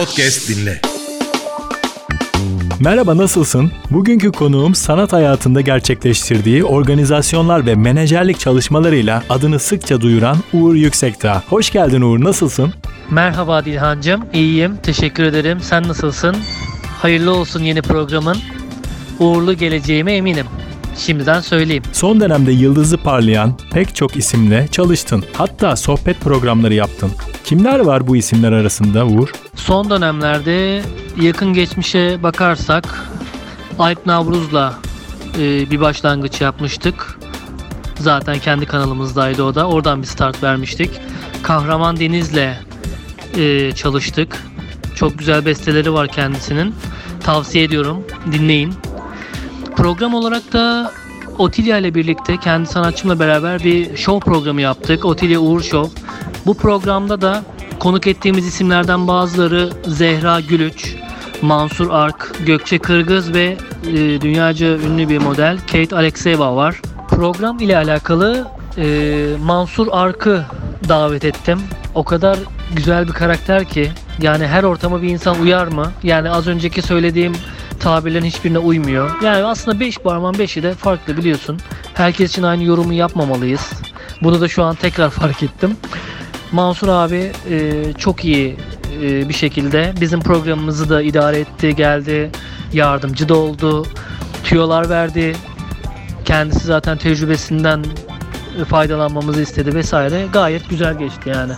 podcast dinle. Merhaba nasılsın? Bugünkü konuğum sanat hayatında gerçekleştirdiği organizasyonlar ve menajerlik çalışmalarıyla adını sıkça duyuran Uğur Yüksekdağ. Hoş geldin Uğur, nasılsın? Merhaba Dilhancım, iyiyim. Teşekkür ederim. Sen nasılsın? Hayırlı olsun yeni programın. Uğurlu geleceğime eminim. Şimdiden söyleyeyim. Son dönemde yıldızı parlayan pek çok isimle çalıştın. Hatta sohbet programları yaptın. Kimler var bu isimler arasında Uğur? Son dönemlerde yakın geçmişe bakarsak Alp Navruz'la e, bir başlangıç yapmıştık. Zaten kendi kanalımızdaydı o da. Oradan bir start vermiştik. Kahraman Deniz'le e, çalıştık. Çok güzel besteleri var kendisinin. Tavsiye ediyorum. Dinleyin. Program olarak da Otilya ile birlikte kendi sanatçımla beraber bir show programı yaptık. Otilya Uğur Show. Bu programda da konuk ettiğimiz isimlerden bazıları Zehra Gülüç, Mansur Ark, Gökçe Kırgız ve e, dünyaca ünlü bir model Kate Alexeyeva var. Program ile alakalı e, Mansur Ark'ı davet ettim. O kadar güzel bir karakter ki yani her ortama bir insan uyar mı? Yani az önceki söylediğim tabirlerin hiçbirine uymuyor. Yani aslında 5 parmağın 5'i de farklı biliyorsun. Herkes için aynı yorumu yapmamalıyız. Bunu da şu an tekrar fark ettim. Mansur abi e, çok iyi e, bir şekilde bizim programımızı da idare etti, geldi, yardımcı da oldu, tüyolar verdi. Kendisi zaten tecrübesinden faydalanmamızı istedi vesaire. Gayet güzel geçti yani.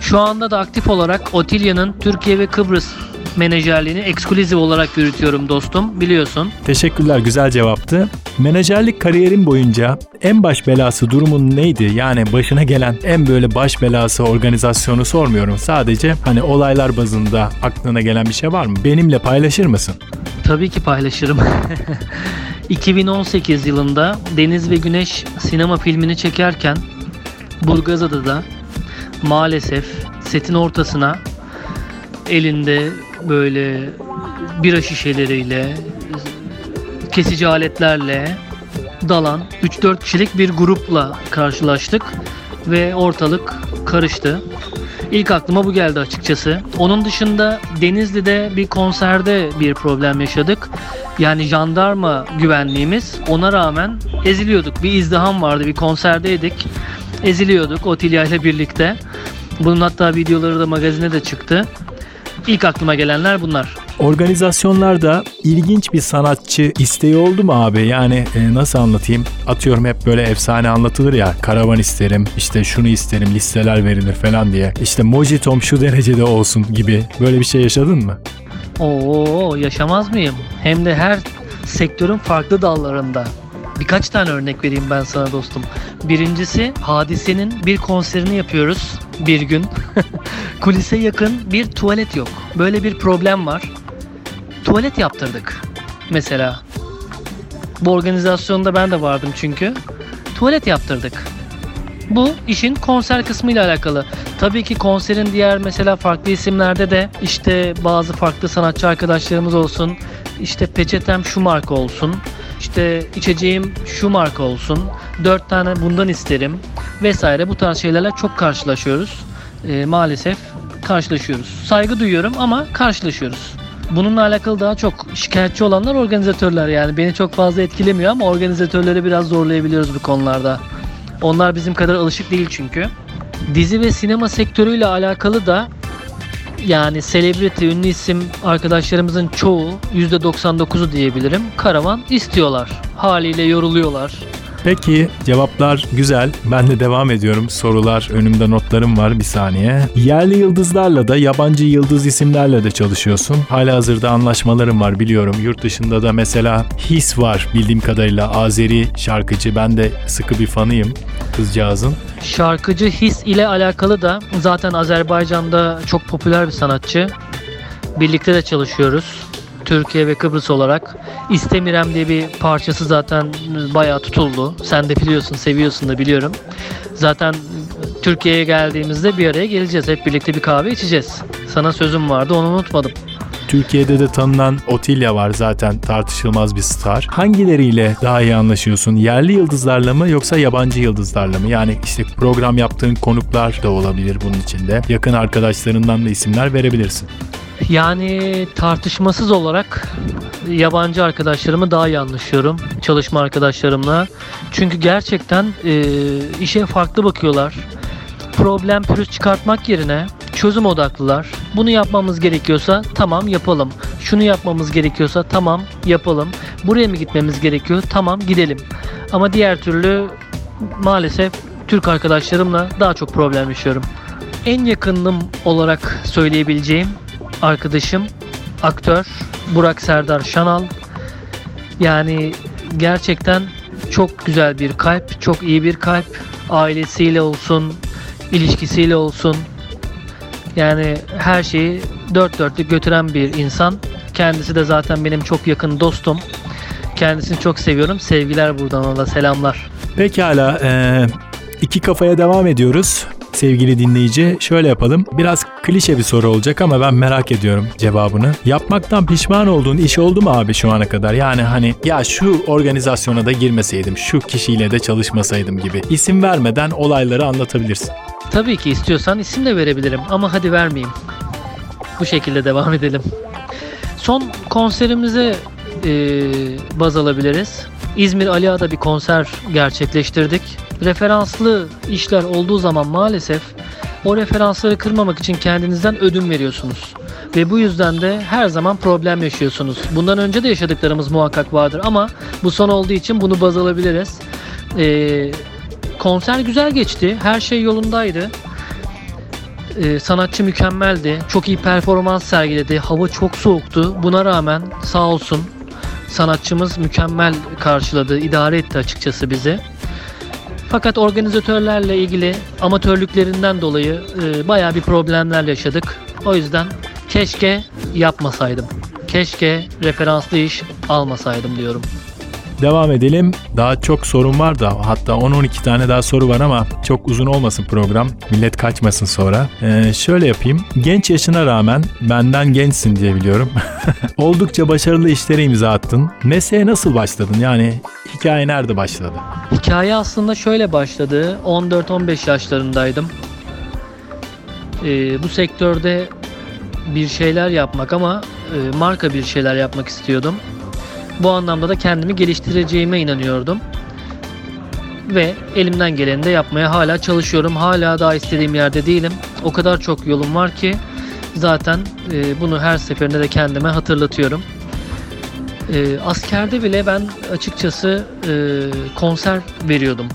Şu anda da aktif olarak Otilya'nın Türkiye ve Kıbrıs menajerliğini ekskluzif olarak yürütüyorum dostum biliyorsun. Teşekkürler güzel cevaptı. Menajerlik kariyerin boyunca en baş belası durumun neydi? Yani başına gelen en böyle baş belası organizasyonu sormuyorum. Sadece hani olaylar bazında aklına gelen bir şey var mı? Benimle paylaşır mısın? Tabii ki paylaşırım. 2018 yılında Deniz ve Güneş sinema filmini çekerken Burgazada'da maalesef setin ortasına elinde böyle bira şişeleriyle kesici aletlerle dalan 3-4 kişilik bir grupla karşılaştık ve ortalık karıştı. İlk aklıma bu geldi açıkçası. Onun dışında Denizli'de bir konserde bir problem yaşadık. Yani jandarma güvenliğimiz ona rağmen eziliyorduk. Bir izdiham vardı bir konserdeydik. Eziliyorduk Otilya ile birlikte. Bunun hatta videoları da magazine de çıktı. İlk aklıma gelenler bunlar. Organizasyonlarda ilginç bir sanatçı isteği oldu mu abi? Yani e, nasıl anlatayım? Atıyorum hep böyle efsane anlatılır ya. Karavan isterim, işte şunu isterim, listeler verilir falan diye. İşte Mojitom şu derecede olsun gibi. Böyle bir şey yaşadın mı? Oo yaşamaz mıyım? Hem de her sektörün farklı dallarında. Birkaç tane örnek vereyim ben sana dostum. Birincisi Hadise'nin bir konserini yapıyoruz bir gün. Kulise yakın bir tuvalet yok. Böyle bir problem var. Tuvalet yaptırdık mesela. Bu organizasyonda ben de vardım çünkü. Tuvalet yaptırdık. Bu işin konser kısmı ile alakalı. Tabii ki konserin diğer mesela farklı isimlerde de işte bazı farklı sanatçı arkadaşlarımız olsun. İşte peçetem şu marka olsun. İşte içeceğim şu marka olsun. Dört tane bundan isterim vesaire bu tarz şeylerle çok karşılaşıyoruz. E, maalesef karşılaşıyoruz. Saygı duyuyorum ama karşılaşıyoruz. Bununla alakalı daha çok şikayetçi olanlar organizatörler yani beni çok fazla etkilemiyor ama organizatörleri biraz zorlayabiliyoruz bu konularda. Onlar bizim kadar alışık değil çünkü. Dizi ve sinema sektörüyle alakalı da yani celebrity, ünlü isim arkadaşlarımızın çoğu %99'u diyebilirim. Karavan istiyorlar. Haliyle yoruluyorlar. Peki cevaplar güzel. Ben de devam ediyorum. Sorular önümde notlarım var bir saniye. Yerli yıldızlarla da yabancı yıldız isimlerle de çalışıyorsun. Hala hazırda anlaşmalarım var biliyorum. Yurt dışında da mesela His var bildiğim kadarıyla Azeri şarkıcı. Ben de sıkı bir fanıyım kızcağızın. Şarkıcı His ile alakalı da zaten Azerbaycan'da çok popüler bir sanatçı. Birlikte de çalışıyoruz. Türkiye ve Kıbrıs olarak. İstemirem diye bir parçası zaten bayağı tutuldu. Sen de biliyorsun, seviyorsun da biliyorum. Zaten Türkiye'ye geldiğimizde bir araya geleceğiz. Hep birlikte bir kahve içeceğiz. Sana sözüm vardı, onu unutmadım. Türkiye'de de tanınan Otilya var zaten tartışılmaz bir star. Hangileriyle daha iyi anlaşıyorsun? Yerli yıldızlarla mı yoksa yabancı yıldızlarla mı? Yani işte program yaptığın konuklar da olabilir bunun içinde. Yakın arkadaşlarından da isimler verebilirsin. Yani tartışmasız olarak yabancı arkadaşlarımı daha iyi anlaşıyorum çalışma arkadaşlarımla. Çünkü gerçekten e, işe farklı bakıyorlar. Problem pürüz çıkartmak yerine çözüm odaklılar. Bunu yapmamız gerekiyorsa tamam yapalım. Şunu yapmamız gerekiyorsa tamam yapalım. Buraya mı gitmemiz gerekiyor? Tamam gidelim. Ama diğer türlü maalesef Türk arkadaşlarımla daha çok problem yaşıyorum. En yakınım olarak söyleyebileceğim arkadaşım aktör Burak Serdar Şanal. Yani gerçekten çok güzel bir kalp, çok iyi bir kalp. Ailesiyle olsun, ilişkisiyle olsun. Yani her şeyi dört dörtlük götüren bir insan. Kendisi de zaten benim çok yakın dostum. Kendisini çok seviyorum. Sevgiler buradan ona selamlar. Pekala, e, iki kafaya devam ediyoruz. Sevgili dinleyici şöyle yapalım. Biraz klişe bir soru olacak ama ben merak ediyorum cevabını. Yapmaktan pişman olduğun iş oldu mu abi şu ana kadar? Yani hani ya şu organizasyona da girmeseydim, şu kişiyle de çalışmasaydım gibi. İsim vermeden olayları anlatabilirsin. Tabii ki istiyorsan isim de verebilirim ama hadi vermeyeyim. Bu şekilde devam edelim. Son konserimize e, baz alabiliriz. İzmir Aliağa'da bir konser gerçekleştirdik. Referanslı işler olduğu zaman maalesef o referansları kırmamak için kendinizden ödün veriyorsunuz. Ve bu yüzden de her zaman problem yaşıyorsunuz. Bundan önce de yaşadıklarımız muhakkak vardır ama bu son olduğu için bunu baz alabiliriz. Ee, konser güzel geçti. Her şey yolundaydı. Ee, sanatçı mükemmeldi. Çok iyi performans sergiledi. Hava çok soğuktu. Buna rağmen sağ olsun sanatçımız mükemmel karşıladı, idare etti açıkçası bizi. Fakat organizatörlerle ilgili amatörlüklerinden dolayı e, bayağı bir problemler yaşadık. O yüzden keşke yapmasaydım. Keşke referanslı iş almasaydım diyorum. Devam edelim. Daha çok sorun var da hatta 10-12 tane daha soru var ama çok uzun olmasın program. Millet kaçmasın sonra. Ee, şöyle yapayım. Genç yaşına rağmen benden gençsin diye biliyorum. Oldukça başarılı işlere imza attın. Mesleğe nasıl başladın? Yani hikaye nerede başladı? Hikaye aslında şöyle başladı. 14-15 yaşlarındaydım. Ee, bu sektörde bir şeyler yapmak ama e, marka bir şeyler yapmak istiyordum. Bu anlamda da kendimi geliştireceğime inanıyordum. Ve elimden geleni de yapmaya hala çalışıyorum. Hala daha istediğim yerde değilim. O kadar çok yolum var ki zaten e, bunu her seferinde de kendime hatırlatıyorum. E, askerde bile ben açıkçası e, konser veriyordum.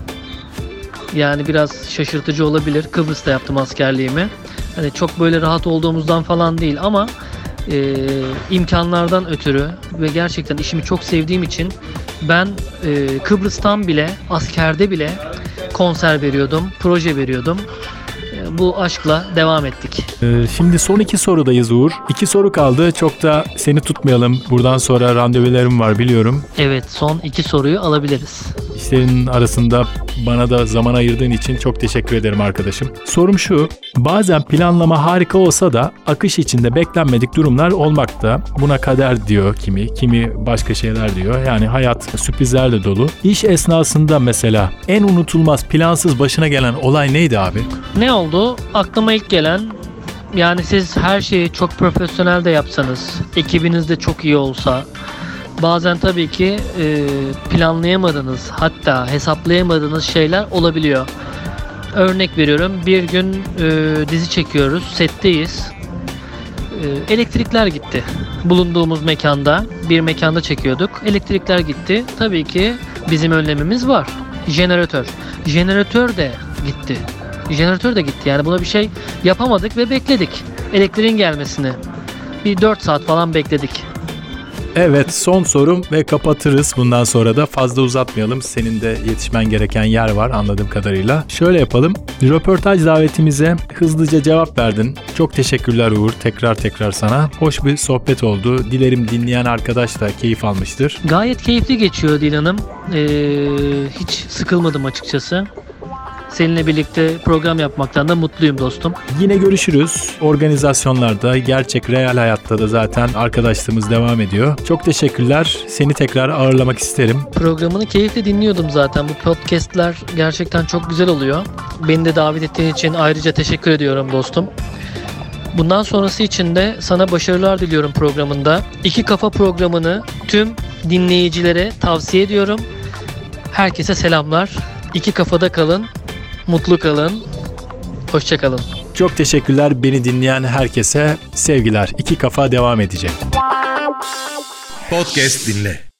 Yani biraz şaşırtıcı olabilir. Kıbrıs'ta yaptım askerliğimi. Hani çok böyle rahat olduğumuzdan falan değil ama e, imkanlardan ötürü ve gerçekten işimi çok sevdiğim için ben e, Kıbrıs'tan bile askerde bile konser veriyordum, proje veriyordum. Bu aşkla devam ettik. Ee, şimdi son iki sorudayız Uğur. İki soru kaldı. Çok da seni tutmayalım. Buradan sonra randevularım var biliyorum. Evet son iki soruyu alabiliriz. İşlerin arasında bana da zaman ayırdığın için çok teşekkür ederim arkadaşım. Sorum şu, bazen planlama harika olsa da akış içinde beklenmedik durumlar olmakta. Buna kader diyor kimi, kimi başka şeyler diyor. Yani hayat sürprizlerle dolu. İş esnasında mesela en unutulmaz plansız başına gelen olay neydi abi? Ne oldu? Aklıma ilk gelen yani siz her şeyi çok profesyonel de yapsanız, ekibiniz de çok iyi olsa, bazen tabii ki e, planlayamadığınız hatta hesaplayamadığınız şeyler olabiliyor. Örnek veriyorum bir gün e, dizi çekiyoruz, setteyiz. E, elektrikler gitti. Bulunduğumuz mekanda, bir mekanda çekiyorduk. Elektrikler gitti. Tabii ki bizim önlemimiz var. Jeneratör. Jeneratör de gitti. Jeneratör de gitti. Yani buna bir şey yapamadık ve bekledik. Elektriğin gelmesini. Bir 4 saat falan bekledik. Evet son sorum ve kapatırız. Bundan sonra da fazla uzatmayalım. Senin de yetişmen gereken yer var anladığım kadarıyla. Şöyle yapalım. Röportaj davetimize hızlıca cevap verdin. Çok teşekkürler Uğur. Tekrar tekrar sana. Hoş bir sohbet oldu. Dilerim dinleyen arkadaş da keyif almıştır. Gayet keyifli geçiyor Dilan'ım. Ee, hiç sıkılmadım açıkçası. Seninle birlikte program yapmaktan da mutluyum dostum. Yine görüşürüz. Organizasyonlarda, gerçek real hayatta da zaten arkadaşlığımız devam ediyor. Çok teşekkürler. Seni tekrar ağırlamak isterim. Programını keyifle dinliyordum zaten. Bu podcastler gerçekten çok güzel oluyor. Beni de davet ettiğin için ayrıca teşekkür ediyorum dostum. Bundan sonrası için de sana başarılar diliyorum programında. İki Kafa programını tüm dinleyicilere tavsiye ediyorum. Herkese selamlar. İki kafada kalın, mutlu kalın, hoşça kalın. Çok teşekkürler beni dinleyen herkese. Sevgiler. İki kafa devam edecek. Podcast dinle.